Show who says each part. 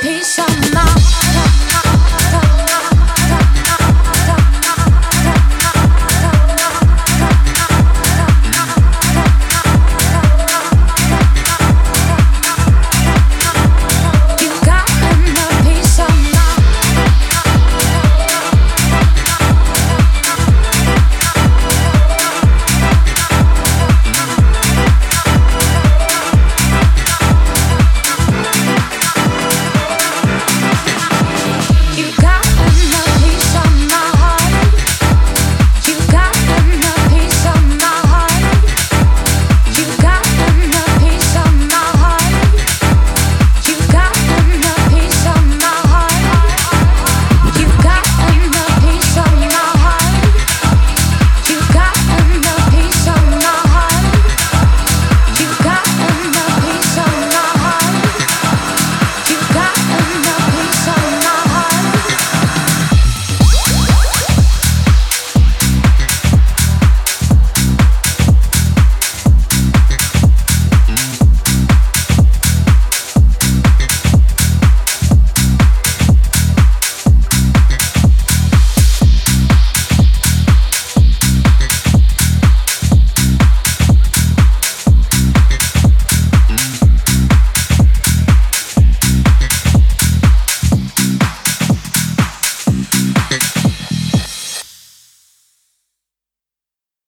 Speaker 1: piece of